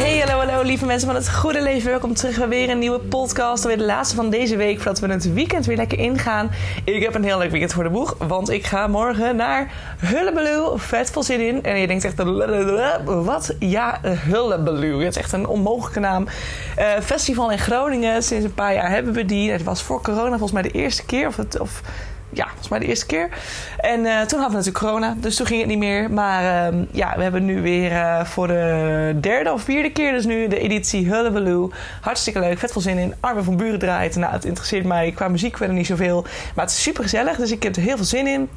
Hey, hallo, hallo, lieve mensen van het goede leven. Welkom terug bij weer een nieuwe podcast. Weer de laatste van deze week, voordat we het weekend weer lekker ingaan. Ik heb een heel leuk weekend voor de boeg, want ik ga morgen naar Hullebaloe. Vet veel zin in. En je denkt echt, wat? Ja, Hullebaloe. Het is echt een onmogelijke naam. Uh, festival in Groningen, sinds een paar jaar hebben we die. Het was voor corona volgens mij de eerste keer, of... Het, of ja, volgens mij de eerste keer. En uh, toen hadden we natuurlijk corona, dus toen ging het niet meer. Maar uh, ja, we hebben nu weer uh, voor de derde of vierde keer dus nu de editie Hullabaloo. Hartstikke leuk, vet veel zin in. Armin van Buren draait. Nou, het interesseert mij qua muziek verder niet zoveel. Maar het is super gezellig, dus ik heb er heel veel zin in.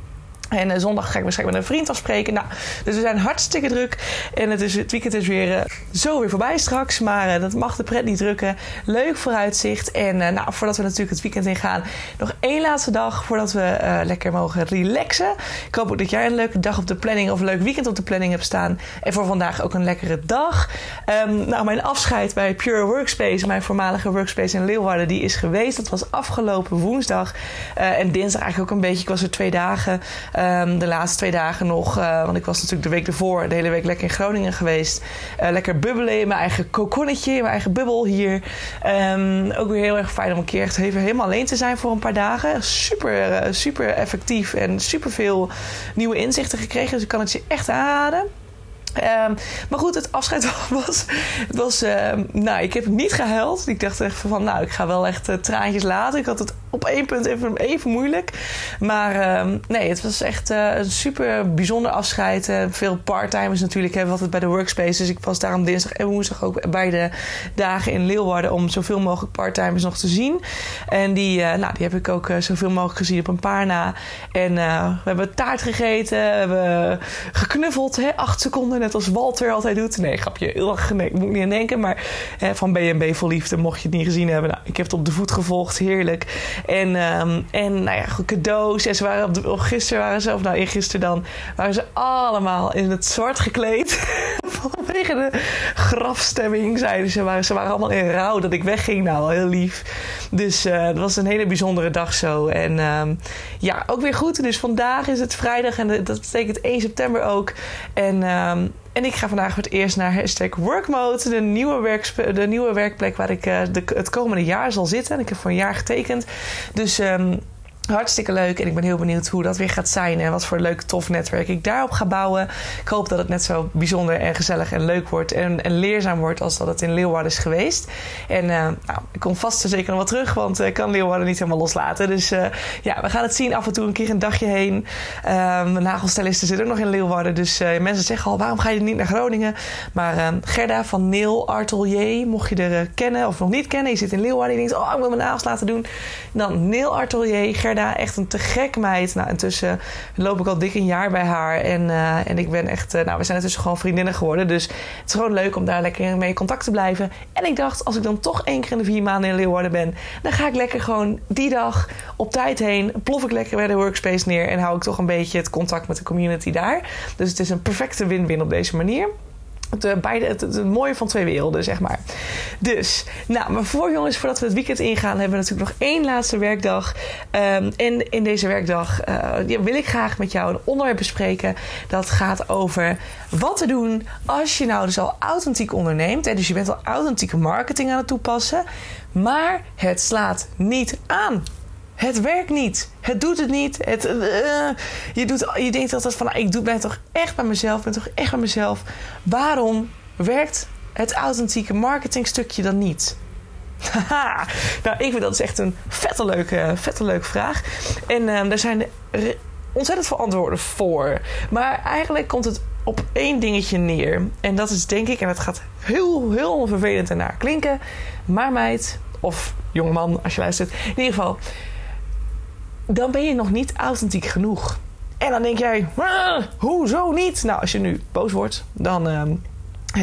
En uh, zondag ga ik waarschijnlijk met een vriend afspreken. Nou, dus we zijn hartstikke druk. En het, is, het weekend is weer uh, zo weer voorbij straks. Maar uh, dat mag de pret niet drukken. Leuk vooruitzicht. En nou, voordat we natuurlijk het weekend ingaan, nog één laatste dag voordat we lekker mogen relaxen. Ik hoop ook dat jij een leuke dag op de planning of een leuk weekend op de planning hebt staan. En voor vandaag ook een lekkere dag. Um, nou, mijn afscheid bij Pure Workspace, mijn voormalige workspace in Leeuwarden, die is geweest. Dat was afgelopen woensdag. en dinsdag eigenlijk ook een beetje. Ik was er twee dagen. Um, de laatste twee dagen nog, uh, want ik was natuurlijk de week ervoor de hele week lekker in Groningen geweest. Uh, lekker bubbelen in mijn eigen kokonnetje, in mijn eigen bubbel hier. Um, ook weer heel erg fijn om een keer echt helemaal alleen te zijn voor een paar dagen. Super, uh, super effectief en super veel nieuwe inzichten gekregen. Dus ik kan het je echt aanraden. Um, maar goed, het afscheid was. Was nou, ik heb niet gehuild. Ik dacht echt van, nou, ik ga wel echt traantjes laten. Ik had het op één punt even, even moeilijk. Maar um, nee, het was echt uh, een super bijzonder afscheid. Uh, veel parttimers natuurlijk hebben we altijd bij de workspace. Dus ik was daarom dinsdag en woensdag ook beide dagen in Leeuwarden om zoveel mogelijk parttimers nog te zien. En die, nou, die heb ik ook zoveel mogelijk gezien op een paar na. En we hebben taart gegeten, we hebben geknuffeld, hè, acht seconden net als Walter altijd doet. Nee, grapje. Heel nee, moet ik niet aan denken. Maar hè, van BNB voor Liefde, mocht je het niet gezien hebben. Nou, ik heb het op de voet gevolgd. Heerlijk. En, um, en nou ja, cadeaus. En ze waren op de, gisteren waren ze, of nou eergisteren dan, waren ze allemaal in het zwart gekleed. Vanwege de grafstemming, zeiden ze. Waren, ze waren allemaal in rouw dat ik wegging. Nou, heel lief. Dus uh, het was een hele bijzondere dag zo. En um, ja, ook weer goed. Dus vandaag is het vrijdag en dat betekent 1 september ook. En um, en ik ga vandaag voor het eerst naar hashtag Workmode, de nieuwe, de nieuwe werkplek waar ik uh, de, het komende jaar zal zitten. Ik heb voor een jaar getekend. Dus um, Hartstikke leuk en ik ben heel benieuwd hoe dat weer gaat zijn en wat voor leuk tof netwerk ik daarop ga bouwen. Ik hoop dat het net zo bijzonder en gezellig en leuk wordt en, en leerzaam wordt als dat het in Leeuwarden is geweest. En uh, nou, ik kom vast zeker nog wel terug, want ik kan Leeuwarden niet helemaal loslaten. Dus uh, ja, we gaan het zien af en toe een keer een dagje heen. Um, mijn nagelstyliste zit ook nog in Leeuwarden, dus mensen zeggen al waarom ga je niet naar Groningen? Maar um, Gerda van Neel Artelier, mocht je er kennen of nog niet kennen, je zit in Leeuwarden en denkt oh ik wil mijn nagels laten doen. Dan Neel Artelier, Gerda Echt een te gek meid. Nou, intussen loop ik al dik een jaar bij haar. En, uh, en ik ben echt, uh, nou, we zijn intussen gewoon vriendinnen geworden. Dus het is gewoon leuk om daar lekker mee in contact te blijven. En ik dacht, als ik dan toch één keer in de vier maanden in Leeuwarden ben, dan ga ik lekker gewoon die dag op tijd heen. Plof ik lekker bij de workspace neer en hou ik toch een beetje het contact met de community daar. Dus het is een perfecte win-win op deze manier. Het, uh, beide, het, mooie van twee werelden, zeg maar. Dus, nou, maar voor jongens, voordat we het weekend ingaan, hebben we natuurlijk nog één laatste werkdag. Um, en in deze werkdag uh, wil ik graag met jou een onderwerp bespreken. Dat gaat over wat te doen als je nou dus al authentiek onderneemt. En dus je bent al authentieke marketing aan het toepassen. Maar het slaat niet aan. Het werkt niet. Het doet het niet. Het, uh, je, doet, je denkt altijd van, nou, ik doe, ben toch echt bij mezelf. ben toch echt bij mezelf. Waarom werkt het authentieke marketingstukje dan niet? Nou, ik vind dat is echt een vette leuke, vette leuke vraag. En uh, daar zijn ontzettend veel antwoorden voor. Maar eigenlijk komt het op één dingetje neer. En dat is denk ik, en het gaat heel, heel vervelend ernaar klinken. Maar meid, of jongman als je luistert. In ieder geval, dan ben je nog niet authentiek genoeg. En dan denk jij, ah, hoezo niet? Nou, als je nu boos wordt, dan uh,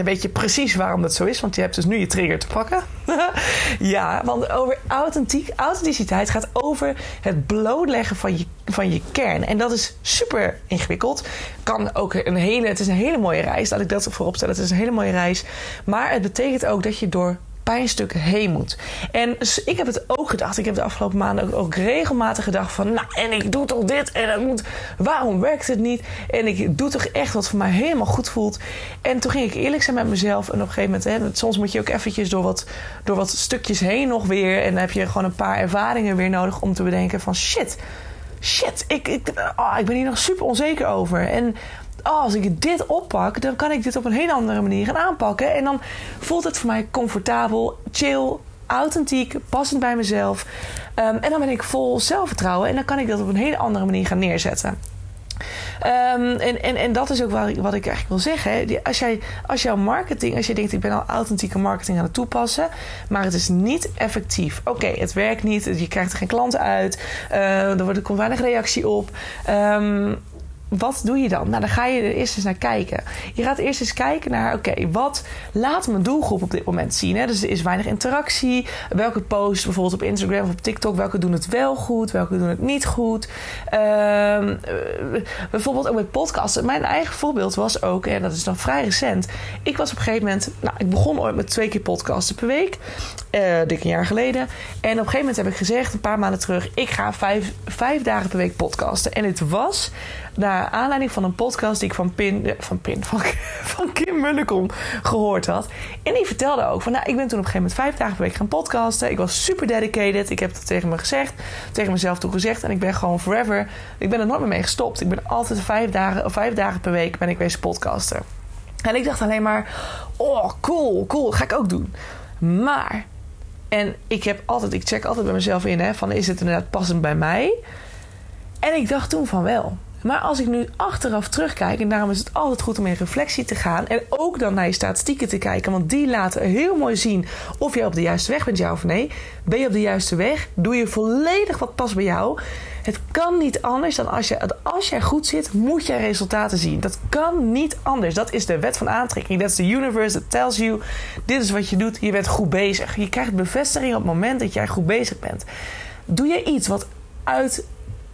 weet je precies waarom dat zo is. Want je hebt dus nu je trigger te pakken. ja, want over authentiek, authenticiteit gaat over het blootleggen van je, van je kern. En dat is super ingewikkeld. Kan ook een hele, het is een hele mooie reis. Laat ik dat voorop stellen. Het is een hele mooie reis. Maar het betekent ook dat je door pijnstukken heen moet. En ik heb het ook gedacht. Ik heb de afgelopen maanden ook, ook, regelmatig gedacht van... nou, en ik doe toch dit en dat moet... waarom werkt het niet? En ik doe toch echt wat voor mij helemaal goed voelt. En toen ging ik eerlijk zijn met mezelf. En op een gegeven moment... Hè, soms moet je ook eventjes door wat, door wat stukjes heen nog weer... en dan heb je gewoon een paar ervaringen weer nodig... om te bedenken van shit... Shit, ik, ik, oh, ik ben hier nog super onzeker over. En oh, als ik dit oppak, dan kan ik dit op een hele andere manier gaan aanpakken. En dan voelt het voor mij comfortabel, chill, authentiek, passend bij mezelf. Um, en dan ben ik vol zelfvertrouwen en dan kan ik dat op een hele andere manier gaan neerzetten. Um, en, en, en dat is ook wat ik, wat ik eigenlijk wil zeggen. Als, jij, als jouw marketing, als je denkt ik ben al authentieke marketing aan het toepassen, maar het is niet effectief. Oké, het werkt niet, je krijgt er geen klanten uit, uh, er, wordt, er komt weinig reactie op. Um, wat doe je dan? Nou, dan ga je er eerst eens naar kijken. Je gaat eerst eens kijken naar, oké, wat laat mijn doelgroep op dit moment zien? Hè? Dus er is weinig interactie. Welke posts, bijvoorbeeld op Instagram of op TikTok, welke doen het wel goed? Welke doen het niet goed? Ehm, eh, bijvoorbeeld ook met podcasten. Mijn eigen voorbeeld was ook, en dat is dan vrij recent. Ik was op een gegeven moment, nou, ik begon ooit met twee keer podcasten per week. Uh, dik een jaar geleden. En op een gegeven moment heb ik gezegd, een paar maanden terug, ik ga vijf, vijf dagen per week podcasten. En het was naar aanleiding van een podcast die ik van Pin, eh, van Pin, van, van Kim Mullekom gehoord had. En die vertelde ook van, nou, ik ben toen op een gegeven moment vijf dagen per week gaan podcasten. Ik was super dedicated. Ik heb het tegen me gezegd, tegen mezelf toen gezegd. En ik ben gewoon forever, ik ben er nooit meer mee gestopt. Ik ben altijd vijf dagen, vijf dagen per week ben ik wezen podcasten. En ik dacht alleen maar, oh, cool, cool, ga ik ook doen. Maar, en ik heb altijd, ik check altijd bij mezelf in, hè, van is het inderdaad passend bij mij? En ik dacht toen van wel. Maar als ik nu achteraf terugkijk, en daarom is het altijd goed om in reflectie te gaan. En ook dan naar je statistieken te kijken, want die laten heel mooi zien of je op de juiste weg bent, ja of nee. Ben je op de juiste weg? Doe je volledig wat past bij jou? Het kan niet anders dan als, je, als jij goed zit, moet je resultaten zien. Dat kan niet anders. Dat is de wet van aantrekking. Dat is de universe that tells you: dit is wat je doet. Je bent goed bezig. Je krijgt bevestiging op het moment dat jij goed bezig bent. Doe je iets wat uit.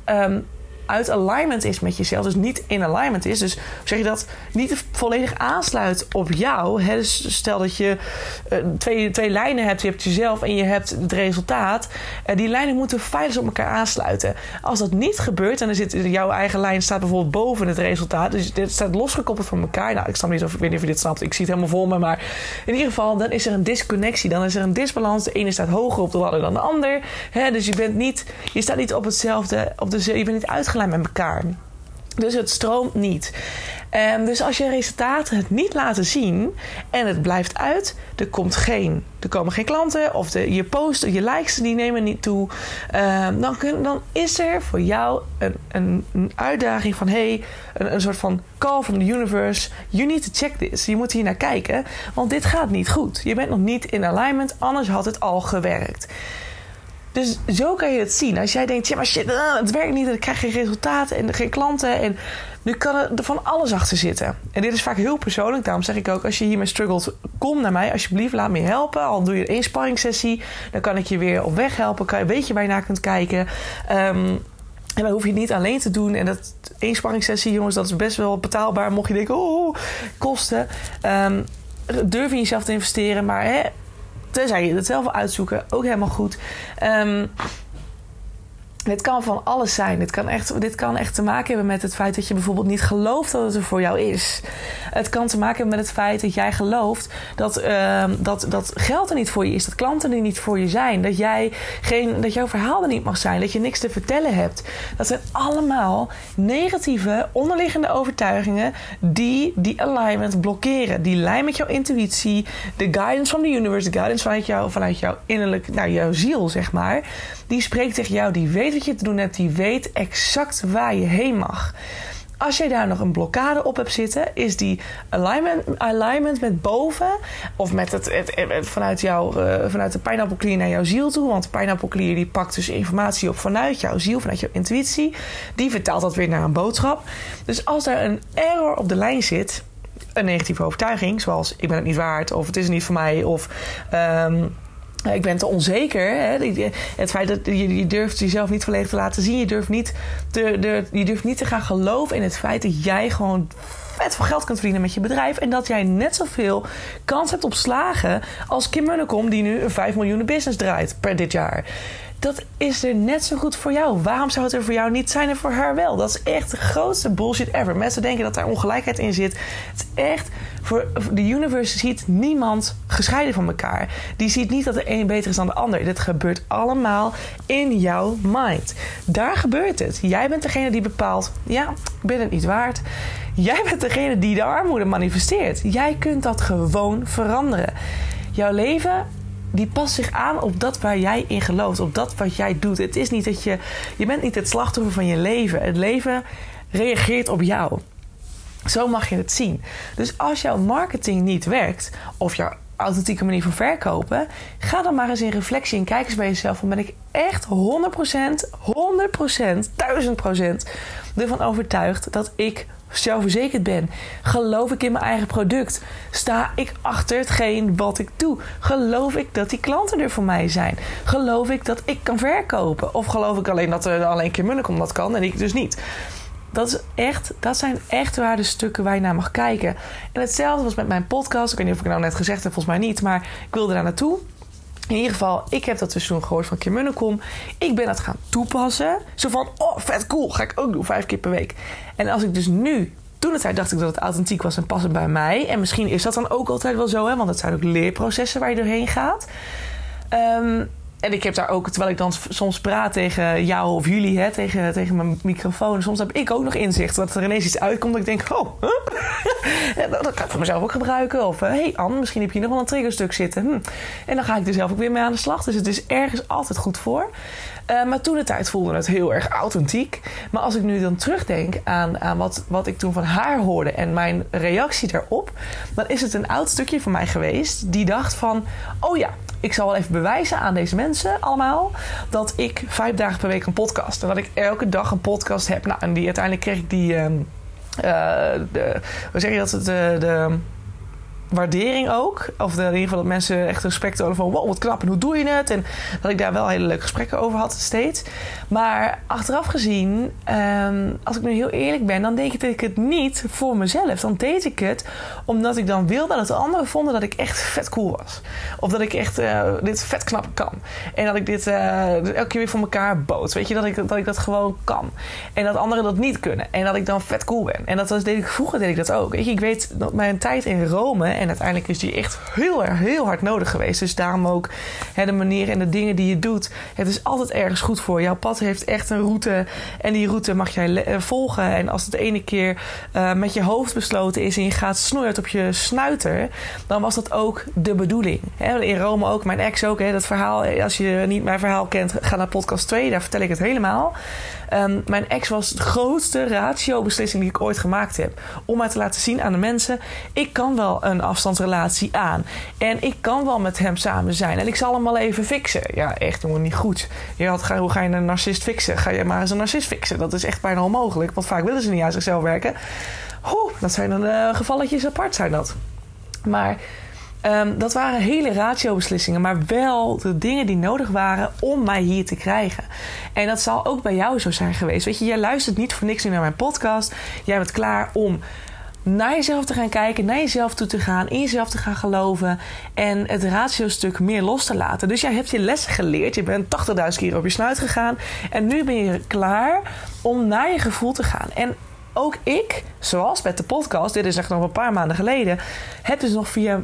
Um, uit alignment is met jezelf, dus niet in alignment is. Dus zeg je dat niet volledig aansluit op jou. Hè? Dus stel dat je uh, twee, twee lijnen hebt, je hebt jezelf en je hebt het resultaat. Uh, die lijnen moeten feilloos op elkaar aansluiten. Als dat niet gebeurt en er zit, jouw eigen lijn staat bijvoorbeeld boven het resultaat, dus dit staat losgekoppeld van elkaar. Nou, ik snap niet of ik weet niet of je dit snapt. Ik zie het helemaal voor me, maar in ieder geval, dan is er een disconnectie, dan is er een disbalans. De ene staat hoger op de ladder dan de ander. Hè? Dus je bent niet, je staat niet op hetzelfde, op de, je bent niet uitgelegd met elkaar. Dus het stroomt niet. Um, dus als je resultaten het niet laten zien en het blijft uit, er komt geen, er komen geen klanten of de, je post, je likes die nemen niet toe, um, dan, kun, dan is er voor jou een, een, een uitdaging van hey, een, een, soort van call from the universe. You need to check this. Je moet hier naar kijken, want dit gaat niet goed. Je bent nog niet in alignment, anders had het al gewerkt. Dus zo kan je het zien. Als jij denkt, ja maar shit, uh, het werkt niet, ik krijg geen resultaten en geen klanten. En nu kan er van alles achter zitten. En dit is vaak heel persoonlijk. Daarom zeg ik ook, als je hiermee struggelt, kom naar mij. Alsjeblieft, laat me helpen. Al doe je een inspanningssessie, dan kan ik je weer op weg helpen. Kan, weet je waar je naar kunt kijken. Um, en dan hoef je het niet alleen te doen. En dat inspanningssessie, jongens, dat is best wel betaalbaar. Mocht je denken, oh, kosten. Um, durf in jezelf te investeren. Maar hè, Tenzij je het zelf wil uitzoeken, ook helemaal goed. Um, dit kan van alles zijn. Dit kan, echt, dit kan echt te maken hebben met het feit dat je bijvoorbeeld niet gelooft dat het er voor jou is. Het kan te maken hebben met het feit dat jij gelooft dat, uh, dat, dat geld er niet voor je is. Dat klanten er niet voor je zijn. Dat, jij geen, dat jouw verhaal er niet mag zijn. Dat je niks te vertellen hebt. Dat zijn allemaal negatieve onderliggende overtuigingen die die alignment blokkeren. Die lijn met jouw intuïtie, de guidance from the universe, de guidance vanuit, jou, vanuit jouw innerlijk, nou, jouw ziel, zeg maar. Die spreekt tegen jou, die weet wat je te doen hebt, die weet exact waar je heen mag. Als je daar nog een blokkade op hebt zitten, is die alignment, alignment met boven of met het, vanuit, jou, uh, vanuit de pijnappelklier naar jouw ziel toe. Want de pijnappelklier die pakt dus informatie op vanuit jouw ziel, vanuit jouw intuïtie. Die vertaalt dat weer naar een boodschap. Dus als daar een error op de lijn zit, een negatieve overtuiging, zoals ik ben het niet waard of het is niet voor mij of. Um, ik ben te onzeker. Hè? Het feit dat je, durft jezelf niet volledig te laten zien. Je durft, niet te, de, je durft niet te gaan geloven in het feit dat jij gewoon vet veel geld kunt verdienen met je bedrijf. En dat jij net zoveel kans hebt op slagen als Kim Munnekom, die nu een 5 miljoen business draait per dit jaar. Dat is er net zo goed voor jou. Waarom zou het er voor jou niet zijn en voor haar wel? Dat is echt de grootste bullshit ever. Mensen denken dat daar ongelijkheid in zit. Het is echt voor de universe ziet niemand gescheiden van elkaar. Die ziet niet dat de een beter is dan de ander. Dit gebeurt allemaal in jouw mind. Daar gebeurt het. Jij bent degene die bepaalt: ja, ik ben het niet waard. Jij bent degene die de armoede manifesteert. Jij kunt dat gewoon veranderen. Jouw leven die past zich aan op dat waar jij in gelooft, op dat wat jij doet. Het is niet dat je, je bent niet het slachtoffer van je leven. Het leven reageert op jou. Zo mag je het zien. Dus als jouw marketing niet werkt, of jouw authentieke manier van verkopen, ga dan maar eens in reflectie en kijk eens bij jezelf. Ben ik echt 100%, 100%, 1000% ervan overtuigd dat ik zelfverzekerd ben? Geloof ik in mijn eigen product? Sta ik achter hetgeen wat ik doe? Geloof ik dat die klanten er voor mij zijn? Geloof ik dat ik kan verkopen? Of geloof ik alleen dat er alleen keer Munnekom dat kan en ik dus niet? Dat, is echt, dat zijn echt waar de stukken waar je naar mag kijken. En hetzelfde was met mijn podcast. Ik weet niet of ik het nou net gezegd heb, volgens mij niet. Maar ik wilde daar naartoe. In ieder geval, ik heb dat toen gehoord van Kim Munnekom. Ik ben dat gaan toepassen. Zo van, oh, vet cool, ga ik ook doen, vijf keer per week. En als ik dus nu... Toen het dacht ik dat het authentiek was en passend bij mij. En misschien is dat dan ook altijd wel zo, hè? Want het zijn ook leerprocessen waar je doorheen gaat. Um, en ik heb daar ook, terwijl ik dan soms praat tegen jou of jullie, hè, tegen, tegen mijn microfoon, soms heb ik ook nog inzicht dat er ineens iets uitkomt dat ik denk, oh, dat kan ik voor mezelf ook gebruiken. Of, hé hey Anne, misschien heb je nog wel een triggerstuk zitten. Hm. En dan ga ik er zelf ook weer mee aan de slag. Dus het is ergens altijd goed voor. Uh, maar toen de tijd voelde het heel erg authentiek. Maar als ik nu dan terugdenk aan, aan wat, wat ik toen van haar hoorde en mijn reactie daarop, dan is het een oud stukje van mij geweest die dacht van: oh ja, ik zal wel even bewijzen aan deze mensen allemaal dat ik vijf dagen per week een podcast en dat ik elke dag een podcast heb. Nou, en die uiteindelijk kreeg ik die. Uh, de, hoe zeg je dat? De, de waardering ook. Of in ieder geval dat mensen echt respect hadden van... wow, wat knap en hoe doe je het? En dat ik daar wel hele leuke gesprekken over had steeds. Maar achteraf gezien, ehm, als ik nu heel eerlijk ben... dan denk ik het niet voor mezelf. Dan deed ik het omdat ik dan wilde dat de anderen vonden... dat ik echt vet cool was. Of dat ik echt uh, dit vet knap kan. En dat ik dit uh, elke keer weer voor elkaar bood. Weet je, dat ik, dat ik dat gewoon kan. En dat anderen dat niet kunnen. En dat ik dan vet cool ben. En dat was, deed ik, vroeger deed ik dat ook. Weet je, ik weet dat mijn tijd in Rome en uiteindelijk is die echt heel heel hard nodig geweest. Dus daarom ook hè, de manier en de dingen die je doet. Het is altijd ergens goed voor. Jouw pad heeft echt een route. En die route mag jij eh, volgen. En als het de ene keer uh, met je hoofd besloten is en je gaat snoeien op je snuiter, dan was dat ook de bedoeling. Hè, in Rome ook, mijn ex ook. Hè, dat verhaal, als je niet mijn verhaal kent, ga naar podcast 2. Daar vertel ik het helemaal. Um, mijn ex was de grootste ratio-beslissing die ik ooit gemaakt heb. Om maar te laten zien aan de mensen: ik kan wel een afstandsrelatie aan. En ik kan wel met hem samen zijn. En ik zal hem wel even fixen. Ja, echt jongen, niet goed. Je had, hoe ga je een narcist fixen? Ga je maar eens een narcist fixen? Dat is echt bijna onmogelijk. Want vaak willen ze niet aan zichzelf werken. Oeh, dat zijn dan uh, gevalletjes apart, zijn dat. Maar Um, dat waren hele ratio-beslissingen, maar wel de dingen die nodig waren om mij hier te krijgen. En dat zal ook bij jou zo zijn geweest. Weet je, jij luistert niet voor niks naar mijn podcast. Jij bent klaar om naar jezelf te gaan kijken, naar jezelf toe te gaan, in jezelf te gaan geloven en het ratio-stuk meer los te laten. Dus jij hebt je lessen geleerd, je bent 80.000 keer op je snuit gegaan en nu ben je klaar om naar je gevoel te gaan. En ook ik, zoals met de podcast, dit is echt nog een paar maanden geleden, heb dus nog via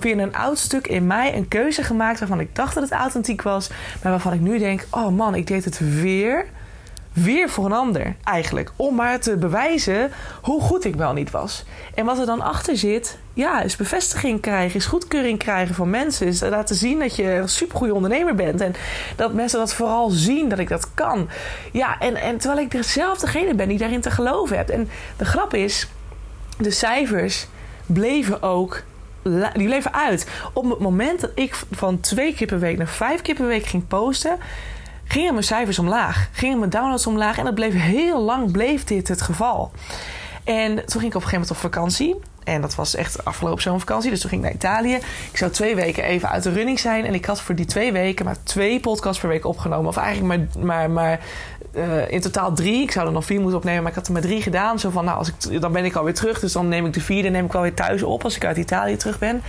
weer een oud stuk in mij een keuze gemaakt waarvan ik dacht dat het authentiek was, maar waarvan ik nu denk: oh man, ik deed het weer weer voor een ander, eigenlijk. Om maar te bewijzen hoe goed ik wel niet was. En wat er dan achter zit, ja, is bevestiging krijgen, is goedkeuring krijgen van mensen. Is laten zien dat je een supergoeie ondernemer bent. En dat mensen dat vooral zien, dat ik dat kan. Ja, en, en terwijl ik zelf degene ben die daarin te geloven heb. En de grap is, de cijfers bleven ook die bleven uit. Op het moment dat ik van twee keer per week naar vijf keer per week ging posten, gingen mijn cijfers omlaag. Gingen mijn downloads omlaag. En dat bleef heel lang bleef dit het geval. En toen ging ik op een gegeven moment op vakantie. En dat was echt afgelopen zomervakantie. Dus toen ging ik naar Italië. Ik zou twee weken even uit de running zijn. En ik had voor die twee weken maar twee podcasts per week opgenomen. Of eigenlijk maar, maar, maar uh, in totaal drie. Ik zou er nog vier moeten opnemen, maar ik had er maar drie gedaan. Zo van, nou, als ik, dan ben ik alweer terug. Dus dan neem ik de vierde neem ik wel weer thuis op als ik uit Italië terug ben.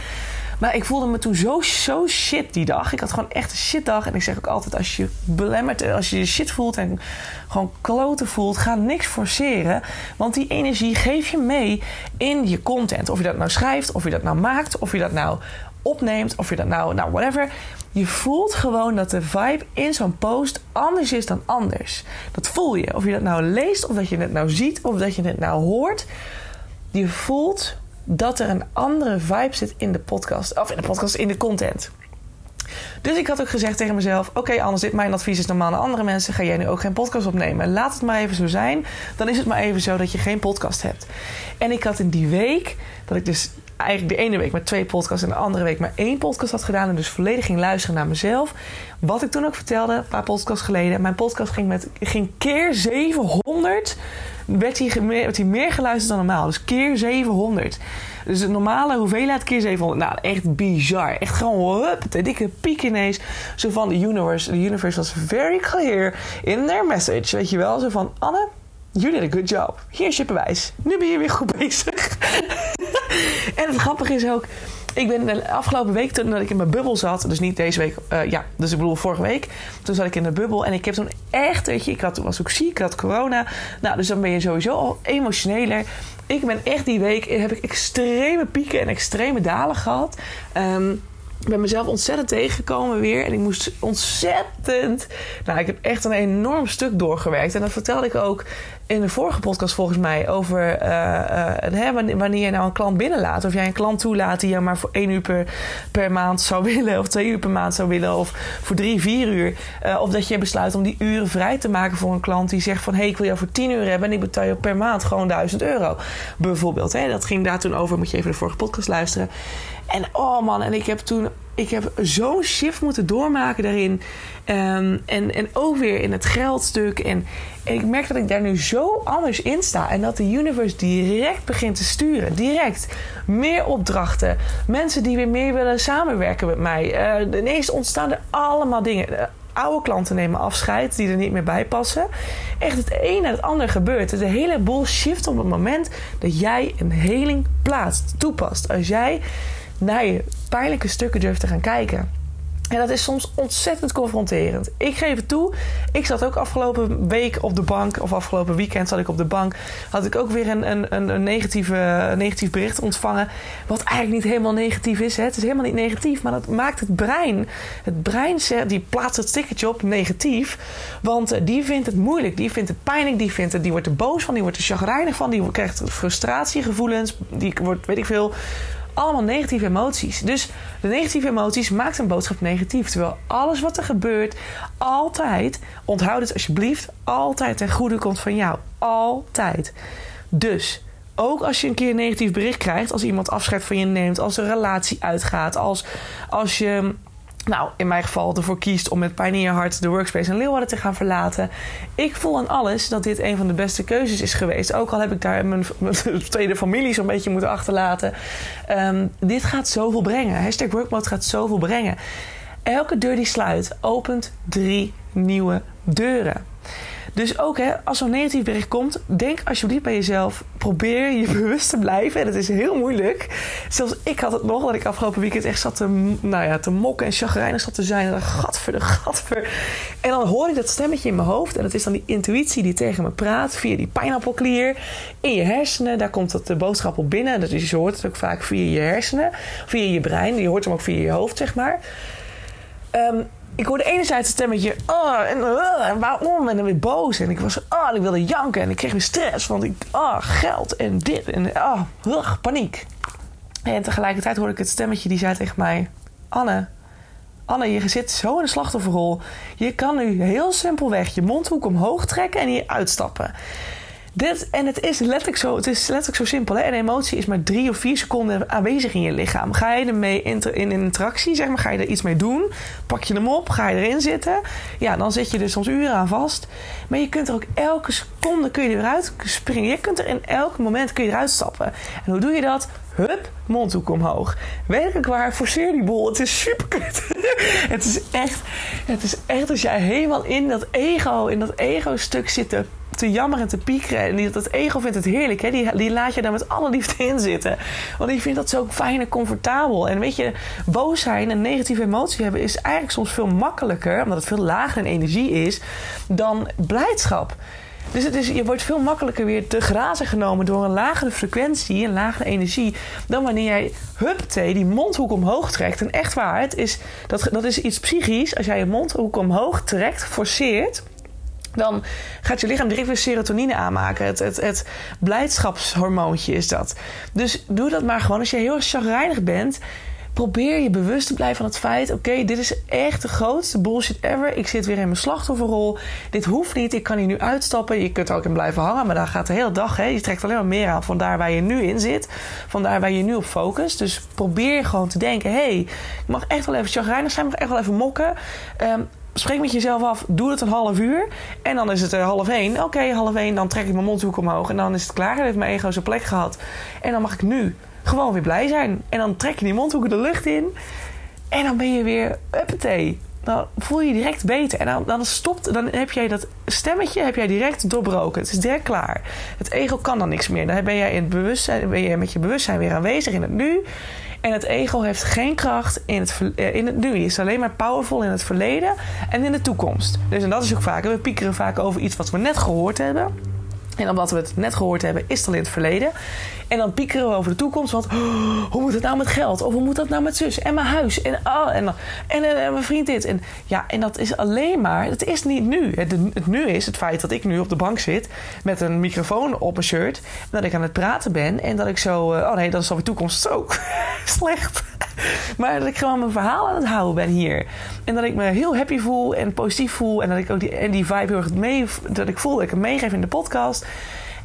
Maar ik voelde me toen zo, zo shit die dag. Ik had gewoon echt een shitdag. En ik zeg ook altijd, als je belemmert, als je je shit voelt en gewoon kloten voelt, ga niks forceren. Want die energie geef je mee in je content. Of je dat nou schrijft, of je dat nou maakt, of je dat nou opneemt, of je dat nou, nou whatever. Je voelt gewoon dat de vibe in zo'n post anders is dan anders. Dat voel je. Of je dat nou leest, of dat je het nou ziet, of dat je het nou hoort. Je voelt dat er een andere vibe zit in de podcast. Of in de podcast, in de content. Dus ik had ook gezegd tegen mezelf: Oké, anders, dit mijn advies is normaal naar andere mensen. Ga jij nu ook geen podcast opnemen? Laat het maar even zo zijn. Dan is het maar even zo dat je geen podcast hebt. En ik had in die week, dat ik dus eigenlijk de ene week met twee podcasts en de andere week maar één podcast had gedaan. En dus volledig ging luisteren naar mezelf. Wat ik toen ook vertelde, een paar podcasts geleden. Mijn podcast ging, met, ging keer 700 werd hij, werd hij meer geluisterd dan normaal. Dus keer 700. Dus de normale hoeveelheid keer 700. Nou, echt bizar. Echt gewoon, hup, de dikke piek. Zo van, de universe, the universe was very clear in their message. Weet je wel? Zo van, Anne, you did a good job. Hier is je bewijs. Nu ben je weer goed bezig. en het grappige is ook ik ben de afgelopen week toen dat ik in mijn bubbel zat, dus niet deze week, uh, ja, dus ik bedoel vorige week, toen zat ik in de bubbel en ik heb toen echt, weet je, ik had, was ook ziek, ik had corona, nou, dus dan ben je sowieso al emotioneler. Ik ben echt die week, heb ik extreme pieken en extreme dalen gehad. Um, ik ben mezelf ontzettend tegengekomen weer. En ik moest ontzettend. Nou, ik heb echt een enorm stuk doorgewerkt. En dat vertelde ik ook in de vorige podcast volgens mij. Over uh, uh, wanneer je nou een klant binnenlaat. Of jij een klant toelaat die je maar voor één uur per, per maand zou willen. Of twee uur per maand zou willen. Of voor drie, vier uur. Uh, of dat je besluit om die uren vrij te maken voor een klant die zegt van... hé, hey, ik wil jou voor tien uur hebben en ik betaal je per maand gewoon duizend euro. Bijvoorbeeld. Hè? Dat ging daar toen over. Moet je even de vorige podcast luisteren. En oh man, en ik heb toen ik heb zo'n shift moeten doormaken daarin. Um, en, en ook weer in het geldstuk. En, ik merk dat ik daar nu zo anders in sta. En dat de universe direct begint te sturen. Direct. Meer opdrachten. Mensen die weer meer willen samenwerken met mij. Uh, ineens ontstaan er allemaal dingen. Uh, oude klanten nemen afscheid die er niet meer bij passen. Echt het een en het ander gebeurt. De hele boel shift op het moment dat jij een heling plaatst, toepast. Als jij naar pijnlijke stukken durft te gaan kijken. En dat is soms ontzettend confronterend. Ik geef het toe. Ik zat ook afgelopen week op de bank, of afgelopen weekend zat ik op de bank. Had ik ook weer een, een, een, negatieve, negatief bericht ontvangen. Wat eigenlijk niet helemaal negatief is. Hè. Het is helemaal niet negatief, maar dat maakt het brein. Het brein die plaatst het stickertje op negatief. Want die vindt het moeilijk, die vindt het pijnlijk, die, vindt het, die wordt er boos van, die wordt er chagrijnig van, die krijgt frustratiegevoelens, die wordt, weet ik veel allemaal negatieve emoties. Dus de negatieve emoties maakt een boodschap negatief. Terwijl alles wat er gebeurt, altijd, onthoud het alsjeblieft, altijd ten goede komt van jou. Altijd. Dus ook als je een keer een negatief bericht krijgt, als iemand afscheid van je neemt, als een relatie uitgaat, als, als je nou, in mijn geval ervoor kiest om met pijn in je hart de workspace in Leeuwarden te gaan verlaten. Ik voel aan alles dat dit een van de beste keuzes is geweest. Ook al heb ik daar mijn, tweede familie zo'n beetje moeten achterlaten. Um, dit gaat zoveel brengen. Hashtag workmode gaat zoveel brengen. Elke deur die sluit, opent drie nieuwe deuren. Dus ook hè, als zo'n negatief bericht komt, denk alsjeblieft bij jezelf. Probeer je bewust te blijven. En dat is heel moeilijk. Zelfs ik had het nog, dat ik afgelopen weekend echt zat te, nou ja, te mokken en chagrijnig zat te zijn. En dan gadver, de gadver. En dan hoor ik dat stemmetje in mijn hoofd. En dat is dan die intuïtie die tegen me praat via die pijnappelklier in je hersenen. Daar komt dat de boodschap op binnen. Dus je hoort het ook vaak via je hersenen, via je brein. Je hoort hem ook via je hoofd, zeg maar. Um, ik hoorde enerzijds het stemmetje, oh, en, waarom? En dan weer boos. En ik was, oh, ik wilde janken. En ik kreeg weer stress, want ik, oh, geld en dit. En, oh, uh, paniek. En tegelijkertijd hoorde ik het stemmetje die zei tegen mij, Anne, Anne, je zit zo in de slachtofferrol. Je kan nu heel simpelweg je mondhoek omhoog trekken en hier uitstappen. Dit, en het is letterlijk zo, het is letterlijk zo simpel. Hè? Een emotie is maar drie of vier seconden aanwezig in je lichaam. Ga je ermee in, in interactie, zeg maar, ga je er iets mee doen? Pak je hem op, ga je erin zitten? Ja, dan zit je er soms uren aan vast. Maar je kunt er ook elke seconde kun je eruit springen. Je kunt er in elk moment kun je eruit stappen. En hoe doe je dat? Hup, mondhoek omhoog. Werkelijk waar, forceer die boel. Het is super kut. het is echt, het is echt als jij helemaal in dat ego, in dat ego-stuk zit te, te jammeren en te piekeren. En die, dat ego vindt het heerlijk. Hè? Die, die laat je daar met alle liefde in zitten. Want die vindt dat zo fijn en comfortabel. En weet je, boos zijn en negatieve emotie hebben is eigenlijk soms veel makkelijker, omdat het veel lager in energie is, dan blijdschap. Dus het is, je wordt veel makkelijker weer te grazen genomen door een lagere frequentie, een lagere energie, dan wanneer jij hupte die mondhoek omhoog trekt. En echt waar, het is, dat, dat is iets psychisch. Als jij je mondhoek omhoog trekt, forceert, dan gaat je lichaam direct weer serotonine aanmaken. Het, het, het blijdschapshormoontje is dat. Dus doe dat maar gewoon. Als je heel chagrijnig bent, probeer je bewust te blijven van het feit: oké, dit is echt de grootste bullshit ever. Ik zit weer in mijn slachtofferrol. Dit hoeft niet. Ik kan hier nu uitstappen. Je kunt er ook in blijven hangen, maar dan gaat de hele dag. Hè, je trekt alleen maar meer aan van daar waar je nu in zit, van daar waar je nu op focust. Dus probeer gewoon te denken: hé, hey, ik mag echt wel even chagrijnig zijn, ik mag echt wel even mokken. Um, spreek met jezelf af, doe het een half uur. En dan is het half één. Oké, half één, dan trek ik mijn mondhoek omhoog. En dan is het klaar. Dan heeft mijn ego zijn plek gehad. En dan mag ik nu gewoon weer blij zijn. En dan trek je die mondhoeken de lucht in. En dan ben je weer uppatee. Dan voel je je direct beter. En dan, dan stopt, dan heb jij dat stemmetje heb jij direct doorbroken. Het is direct klaar. Het ego kan dan niks meer. Dan ben jij in het bewustzijn, ben je met je bewustzijn weer aanwezig in het nu. En het ego heeft geen kracht in het, eh, in het nu. Het is alleen maar powerful in het verleden en in de toekomst. Dus en dat is ook vaak. We piekeren vaak over iets wat we net gehoord hebben. En omdat we het net gehoord hebben, is het al in het verleden. En dan piekeren we over de toekomst. Want oh, hoe moet het nou met geld? Of hoe moet dat nou met zus? En mijn huis? En, oh, en, en, en, mijn vriend dit. En, ja, en dat is alleen maar... Het is niet nu. Het, het, nu is het feit dat ik nu op de bank zit... met een microfoon op mijn shirt. En dat ik aan het praten ben. En dat ik zo... Uh, oh nee, dat is alweer toekomst. Zo slecht. maar dat ik gewoon mijn verhaal aan het houden ben hier. En dat ik me heel happy voel en positief voel. En dat ik ook die, en die vibe heel erg mee... Dat ik voel dat ik hem meegeef in de podcast...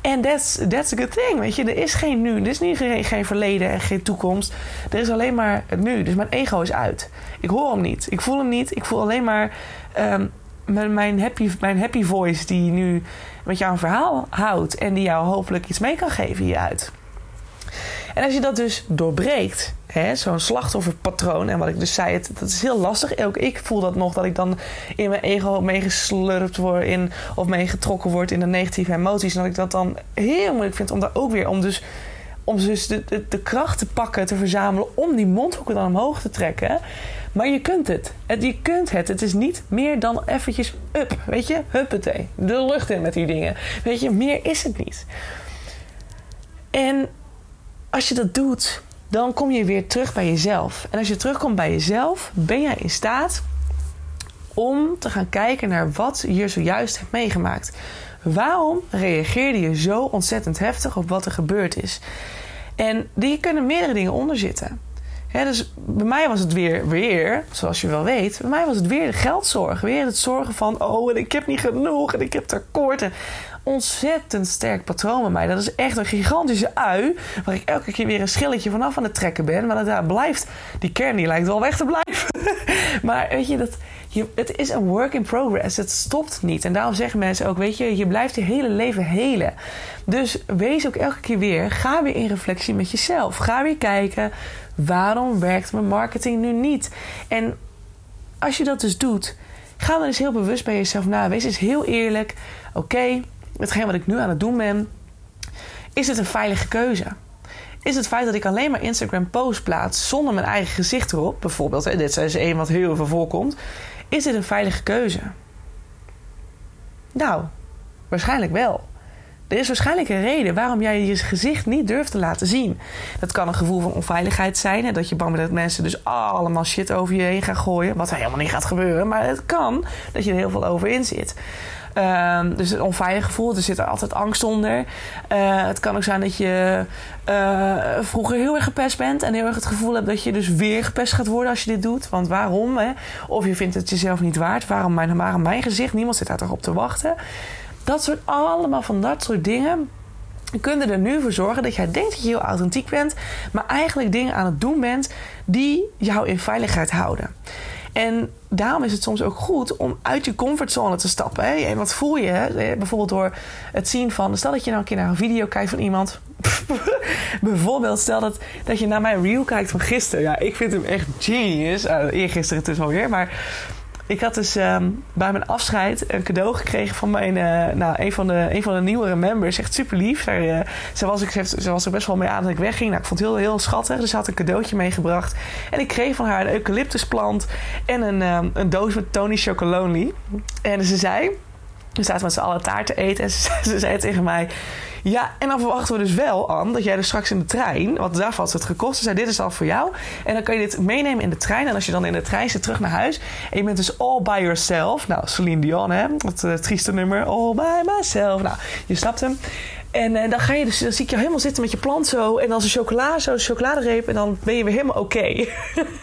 En that's, that's a good thing. Weet je, er is geen nu. Er is niet geen, geen verleden en geen toekomst. Er is alleen maar het nu. Dus mijn ego is uit. Ik hoor hem niet. Ik voel hem niet. Ik voel alleen maar um, mijn, happy, mijn happy voice die nu met jou een verhaal houdt. En die jou hopelijk iets mee kan geven hieruit. En als je dat dus doorbreekt, zo'n slachtofferpatroon. En wat ik dus zei, het, dat is heel lastig. Ook ik voel dat nog, dat ik dan in mijn ego meegeslurpt word in, of meegetrokken word in de negatieve emoties. En dat ik dat dan heel moeilijk vind om daar ook weer om dus, om dus de, de, kracht te pakken, te verzamelen om die mondhoeken dan omhoog te trekken. Maar je kunt het. het. Je kunt het. Het is niet meer dan eventjes up. Weet je? Huppatee. De lucht in met die dingen. Weet je, meer is het niet. En als je dat doet, dan kom je weer terug bij jezelf. En als je terugkomt bij jezelf, ben jij in staat om te gaan kijken naar wat je zojuist hebt meegemaakt. Waarom reageerde je zo ontzettend heftig op wat er gebeurd is? En die kunnen meerdere dingen onder zitten. Dus bij mij was het weer, weer, zoals je wel weet, bij mij was het weer de geldzorg. Weer het zorgen van, oh, en ik heb niet genoeg en ik heb tekort. En ontzettend sterk patroon bij mij. Dat is echt een gigantische ui. Waar ik elke keer weer een schilletje vanaf aan het trekken ben. Maar dat daar blijft. Die kern die lijkt wel weg te blijven. maar weet je, dat, je, het is een work in progress. Het stopt niet. En daarom zeggen mensen ook: Weet je, je blijft je hele leven helen. Dus wees ook elke keer weer. Ga weer in reflectie met jezelf. Ga weer kijken. Waarom werkt mijn marketing nu niet? En als je dat dus doet, ga dan eens heel bewust bij jezelf na. Wees eens heel eerlijk. Oké, hetgeen wat ik nu aan het doen ben, is het een veilige keuze? Is het feit dat ik alleen maar Instagram posts plaats zonder mijn eigen gezicht erop, bijvoorbeeld, hè, dit is een wat heel veel voorkomt, is dit een veilige keuze? Nou, waarschijnlijk wel. Er is waarschijnlijk een reden waarom jij je gezicht niet durft te laten zien. Dat kan een gevoel van onveiligheid zijn. Hè, dat je bang bent dat mensen dus allemaal shit over je heen gaan gooien. Wat helemaal niet gaat gebeuren. Maar het kan dat je er heel veel over in zit. Ehm, dus een onveilig gevoel, er zit er altijd angst onder. Uh, het kan ook zijn dat je uh, vroeger heel erg gepest bent en heel erg het gevoel hebt dat je dus weer gepest gaat worden als je dit doet. Want waarom? Hè? Of je vindt het jezelf niet waard. Waarom mijn, waarom mijn gezicht? Niemand zit daar toch op te wachten. Dat soort allemaal van dat soort dingen kunnen er nu voor zorgen dat jij denkt dat je heel authentiek bent, maar eigenlijk dingen aan het doen bent die jou in veiligheid houden. En daarom is het soms ook goed om uit je comfortzone te stappen. Hè? En wat voel je? Hè? Bijvoorbeeld door het zien van... Stel dat je nou een keer naar een video kijkt van iemand. Bijvoorbeeld stel dat, dat je naar mijn reel kijkt van gisteren. Ja, ik vind hem echt genius. Uh, eergisteren dus alweer. Maar ik had dus um, bij mijn afscheid een cadeau gekregen van mijn, uh, nou, een, van de, een van de nieuwere members. Echt super lief. Zij, uh, ze, was, ik, ze was er best wel mee aan dat ik wegging. Nou, ik vond het heel, heel schattig. Dus ze had een cadeautje meegebracht. En ik kreeg van haar een eucalyptusplant en een, um, een doos met Tony Chocolonely. En ze zei, we zaten met z'n allen taart te eten. En ze zei tegen mij... Ja, en dan verwachten we dus wel, aan dat jij dus straks in de trein, want daar had het gekost. Ze zei: Dit is al voor jou. En dan kan je dit meenemen in de trein. En als je dan in de trein zit terug naar huis. En je bent dus all by yourself. Nou, Celine Dion, hè? Dat uh, trieste nummer. All by myself. Nou, je snapt hem. En uh, dan ga je dus, dan zie ik je helemaal zitten met je plant zo. En dan een chocola, zo een chocoladereep. En dan ben je weer helemaal oké.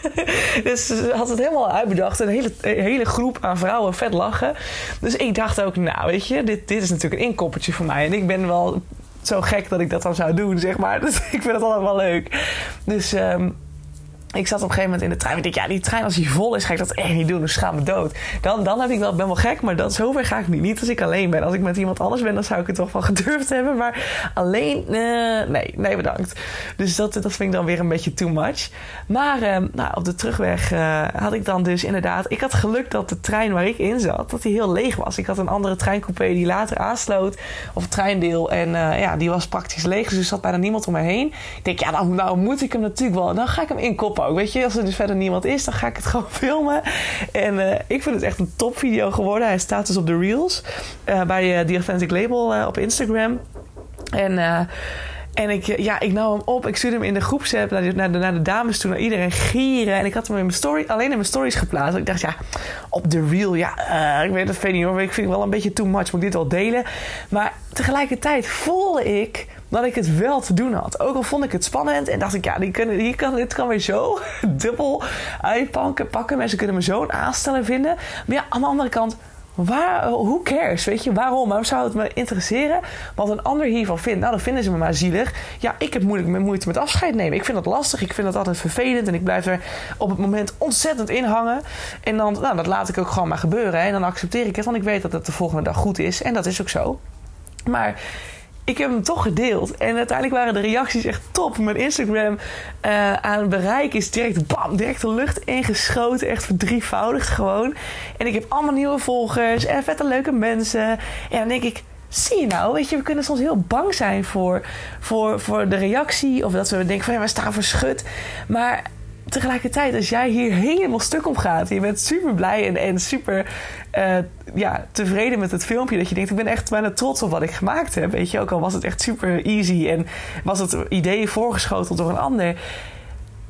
Dus ze had het helemaal uitbedacht. Een hele, een hele groep aan vrouwen vet lachen. Dus ik dacht ook, nou weet je, dit, dit is natuurlijk een inkoppertje voor mij. En ik ben wel zo gek dat ik dat dan zou doen, zeg maar. Dus ik vind het wel leuk. Dus um, ik zat op een gegeven moment in de trein. Ik dacht, ja, die trein als die vol is, ga ik dat echt niet doen. Dus gaan we dood. Dan, dan heb ik wel, ben wel gek, maar dat, zover ga ik niet. Niet als ik alleen ben. Als ik met iemand anders ben, dan zou ik het toch wel gedurfd hebben. Maar alleen, uh, nee, nee bedankt. Dus dat, dat vind ik dan weer een beetje too much. Maar uh, nou, op de terugweg uh, had ik dan dus inderdaad... Ik had geluk dat de trein waar ik in zat, dat die heel leeg was. Ik had een andere treincoupé die later aansloot. Of treindeel. En ja, die was praktisch leeg. Dus er zat bijna niemand om me heen. Ik denk, ja, nou, nou moet ik hem natuurlijk wel. Dan ga ik hem inkoppen ook. Weet je, als er dus verder niemand is, dan ga ik het gewoon filmen. En uh, ik vind het echt een top video geworden. Hij staat dus op de Reels uh, bij uh, The Authentic Label op Instagram. En en ik, ja, ik nam hem op. Ik stuurde hem in de groepsapp naar de, naar de, naar de dames toe, naar iedereen gieren. En ik had hem in mijn story, alleen in mijn stories geplaatst. Ik dacht, ja, op de reel, ja, ik weet het, niet hoor. Ik vind het wel een beetje too much, moet ik dit wel delen? Maar tegelijkertijd voelde ik dat ik het wel te doen had. Ook al vond ik het spannend en dacht ik, ja, die kunnen, die kan, dit kan weer zo dubbel uitpakken. Pakken. Mensen kunnen me zo'n aansteller vinden. Maar ja, aan de andere kant Waar, who cares? Weet je, waarom? Waarom zou het me interesseren wat een ander hiervan vindt? Nou, dan vinden ze me maar zielig. Ja, ik heb moeilijk met moeite met afscheid nemen. Ik vind dat lastig. Ik vind dat altijd vervelend. En ik blijf er op het moment ontzettend in hangen. En dan, nou, dat laat ik ook gewoon maar gebeuren. En dan accepteer ik het, want ik weet dat het de volgende dag goed is. En dat is ook zo. Maar ik heb hem toch gedeeld. En uiteindelijk waren de reacties echt top. Mijn Instagram uh, aan bereik is direct, bam, direct de lucht ingeschoten. Echt verdrievoudigd gewoon. En ik heb allemaal nieuwe volgers en vette leuke mensen. En dan denk ik, zie je nou, weet je, we kunnen soms heel bang zijn voor, voor, voor de reactie. Of dat we denken van, ja, we staan verschut. Maar tegelijkertijd, als jij hier helemaal stuk op gaat, je bent super blij en, en super uh, ja, tevreden met het filmpje, dat je denkt, ik ben echt bijna trots op wat ik gemaakt heb. Weet je, ook al was het echt super easy en was het ideeën voorgeschoteld door een ander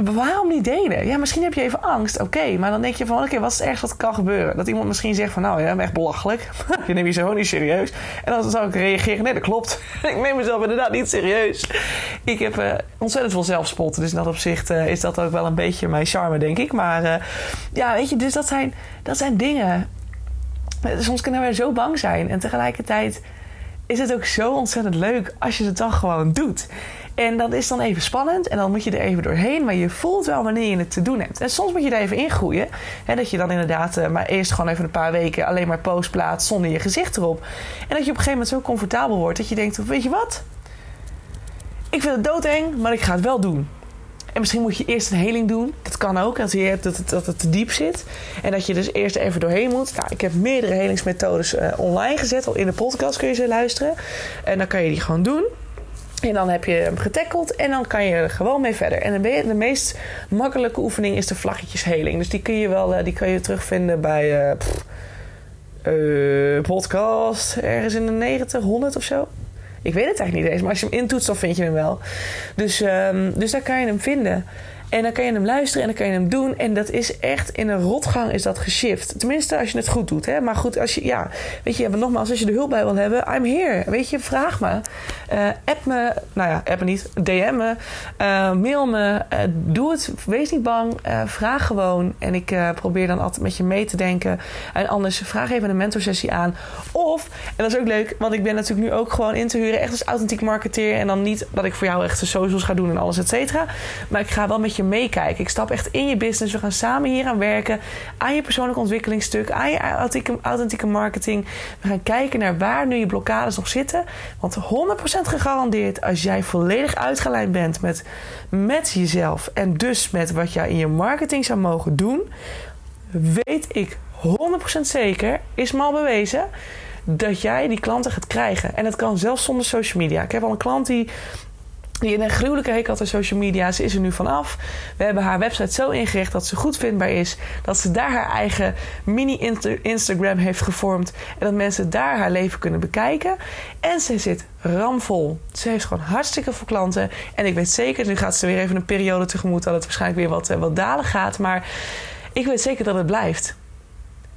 waarom niet delen? Ja, misschien heb je even angst. Oké, maar dan denk je van... Oké, wat is het ergste wat kan gebeuren? Dat iemand misschien zegt van... Nou ja, echt belachelijk. je neemt jezelf niet serieus. En dan zou ik reageren... Nee, dat klopt. ik neem mezelf inderdaad niet serieus. Ik heb uh, ontzettend veel zelfspot. Dus in dat opzicht uh, is dat ook wel een beetje mijn charme, denk ik. Maar uh, ja, weet je, dus dat zijn, dat zijn dingen... Soms kunnen we zo bang zijn. En tegelijkertijd is het ook zo ontzettend leuk als je het dan gewoon doet. En dat is dan even spannend en dan moet je er even doorheen. Maar je voelt wel wanneer je het te doen hebt. En soms moet je er even ingroeien. Hè, dat je dan inderdaad uh, maar eerst gewoon even een paar weken alleen maar post plaatst zonder je gezicht erop. En dat je op een gegeven moment zo comfortabel wordt dat je denkt: weet je wat? Ik vind het doodeng, maar ik ga het wel doen. En misschien moet je eerst een heling doen. Dat kan ook, als je hebt dat het, dat het te diep zit. En dat je dus eerst even doorheen moet. Nou, ik heb meerdere helingsmethodes uh, online gezet. Al in de podcast kun je ze luisteren. En dan kan je die gewoon doen. En dan heb je hem getackeld en dan kan je er gewoon mee verder. En de, de meest makkelijke oefening is de vlaggetjesheling. Dus die kun je wel die kun je terugvinden bij uh, podcast ergens in de 90, 100 of zo. Ik weet het eigenlijk niet eens, maar als je hem intoetst, dan vind je hem wel. Dus, um, dus daar kan je hem vinden. En dan kan je hem luisteren en dan kan je hem doen. En dat is echt in een rotgang is dat geshift. Tenminste, als je het goed doet. Hè? Maar goed, als je, ja, weet je, nogmaals, als je er hulp bij wil hebben, I'm here. Weet je, vraag me. Uh, app me, nou ja, app me niet, DM me, uh, mail me. Uh, doe het, wees niet bang. vraag gewoon. En ik probeer dan altijd met je mee te denken. En anders vraag even een mentorsessie aan. Of, en dat is ook leuk, want ik ben natuurlijk nu ook gewoon in te huren, echt als authentiek marketeer. En dan niet dat ik voor jou echt de socials ga doen en alles, et cetera. Maar ik ga wel met je meekijken. Ik stap echt in je business. We gaan samen hier aan werken. Aan je persoonlijk ontwikkelingsstuk. Aan je authentieke, marketing. We gaan kijken naar waar nu je blokkades nog zitten. Want 100% gegarandeerd als jij volledig uitgelijnd bent met, met jezelf. En dus met wat jij in je marketing zou mogen doen. Weet ik 100% zeker, is me al bewezen dat jij die klanten gaat krijgen. En dat kan zelfs zonder social media. Ik heb al een klant die die een gruwelijke hekel had aan social media. Ze is er nu vanaf. We hebben haar website zo ingericht dat ze goed vindbaar is. Dat ze daar haar eigen mini-Instagram heeft gevormd. En dat mensen daar haar leven kunnen bekijken. En ze zit ramvol. Ze heeft gewoon hartstikke veel klanten. En ik weet zeker, nu gaat ze weer even een periode tegemoet... dat het waarschijnlijk weer wat, eh, wat dalen gaat. Maar ik weet zeker dat het blijft.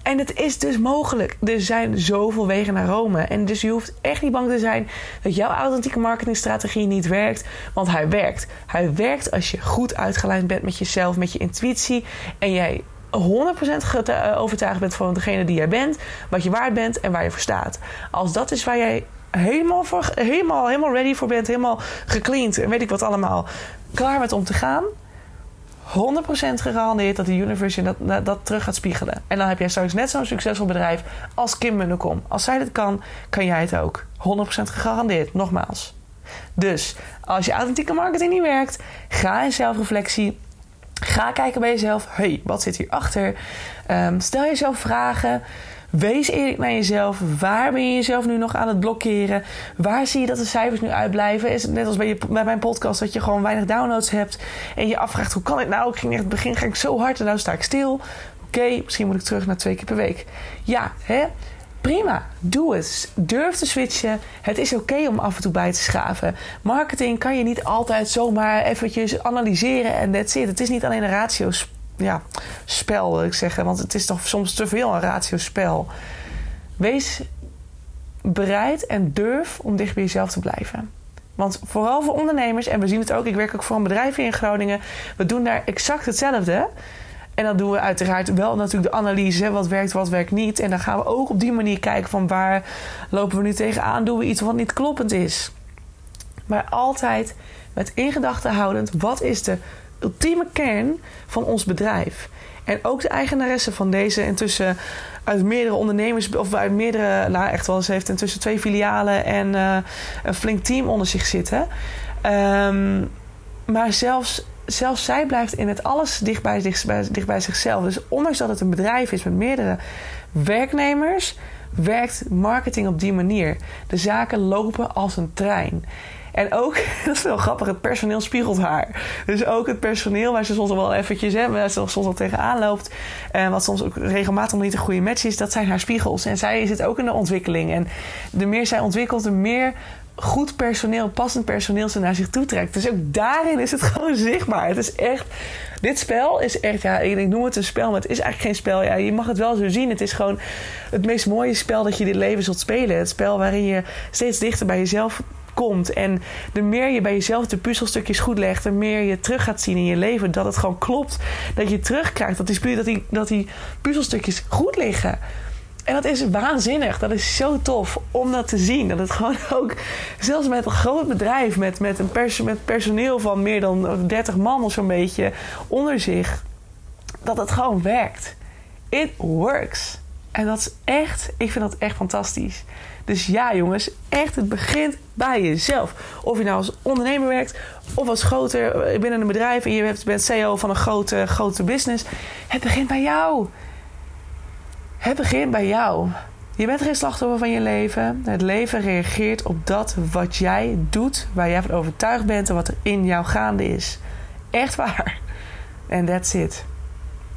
En het is dus mogelijk. Er zijn zoveel wegen naar Rome. En dus je hoeft echt niet bang te zijn dat jouw authentieke marketingstrategie niet werkt. Want hij werkt. Hij werkt als je goed uitgelijnd bent met jezelf, met je intuïtie. En jij 100% eh, overtuigd bent van degene die jij bent, wat je waard bent en waar je voor staat. Als dat is waar jij helemaal, voor, helemaal, helemaal ready voor bent, helemaal gecleaned en weet ik wat allemaal, klaar met om te gaan 100% gegarandeerd dat de universe dat, dat, dat, terug gaat spiegelen. En dan heb jij straks net zo'n succesvol bedrijf als Kim Munnekom. Als zij dit kan, kan jij het ook. 100% gegarandeerd, nogmaals. Dus als je authentieke marketing niet werkt, ga in zelfreflectie. Ga kijken bij jezelf. hey, wat zit hierachter? Um, stel jezelf vragen. Wees eerlijk naar jezelf. Waar ben je jezelf nu nog aan het blokkeren? Waar zie je dat de cijfers nu uitblijven? Is het net als bij, je, bij mijn podcast dat je gewoon weinig downloads hebt en je afvraagt hoe kan het nou? Ik ging echt het begin ging ik zo hard en nu sta ik stil. Oké, misschien moet ik terug naar twee keer per week. Ja, hè? Prima, doe het. Durf te switchen. Het is oké om af en toe bij te schaven. Marketing kan je niet altijd zomaar eventjes analyseren en that's it. Het is niet alleen een ratio ja, spel, wil ik zeggen. Want het is toch soms te veel een ratio-spel. Wees bereid en durf om dicht bij jezelf te blijven. Want vooral voor ondernemers, en we zien het ook, ik werk ook voor een bedrijf hier in Groningen. We doen daar exact hetzelfde. En dan doen we uiteraard wel natuurlijk de analyse. Wat werkt, wat werkt niet. En dan gaan we ook op die manier kijken van waar lopen we nu tegenaan. Doen we iets wat niet kloppend is. Maar altijd met in gedachten houdend. Wat is de ultieme kern van ons bedrijf. En ook de eigenaresse van deze intussen uit meerdere ondernemers, of uit meerdere, nou echt wel, ze heeft intussen twee filialen en uh, een flink team onder zich zitten. Um, maar zelfs, zelfs zij blijft in het alles dicht, dicht bij zichzelf. Dus ondanks dat het een bedrijf is met meerdere werknemers, werkt marketing op die manier. De zaken lopen als een trein. En ook, dat is wel grappig, het personeel spiegelt haar. Dus ook het personeel waar ze soms wel eventjes, hè, waar ze soms al tegenaan loopt. En wat soms ook regelmatig niet een goede match is, dat zijn haar spiegels. En zij zit ook in de ontwikkeling. En de meer zij ontwikkelt, de meer goed personeel, passend personeel ze naar zich toe trekt. Dus ook daarin is het gewoon zichtbaar. Het is echt. Dit spel is echt, ja, ik noem het een spel, maar het is eigenlijk geen spel. Ja, je mag het wel zo zien. Het is gewoon het meest mooie spel dat je dit leven zult spelen. Het spel waarin je steeds dichter bij jezelf komt. En de meer je bij jezelf de puzzelstukjes goed legt, de meer je terug gaat zien in je leven dat het gewoon klopt. Dat je terugkrijgt dat die, dat die, dat die puzzelstukjes goed liggen. En dat is waanzinnig. Dat is zo tof om dat te zien. Dat het gewoon ook, zelfs met een groot bedrijf, met, met een pers, met personeel van meer dan 30 man of zo'n beetje onder zich, dat het gewoon werkt. It works. En dat is echt, ik vind dat echt fantastisch. Dus ja, jongens, echt, het begint bij jezelf. Of je nou als ondernemer werkt of als groter eh, binnen een bedrijf en je bent CEO van een grote, grote business. Het begint bij jou. Het begint bij jou. Je bent geen slachtoffer van je leven. Het leven reageert op dat wat jij doet, waar jij van overtuigd bent en wat er in jou gaande is. Echt waar. En that's it.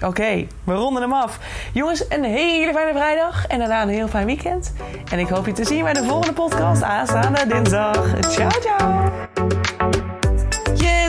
Oké, we ronden hem af. Jongens, een hele fijne vrijdag en daarna een heel fijn weekend. En ik hoop je te zien bij de volgende podcast aanstaande dinsdag. Ciao, ciao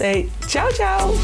Hey, ciao, ciao.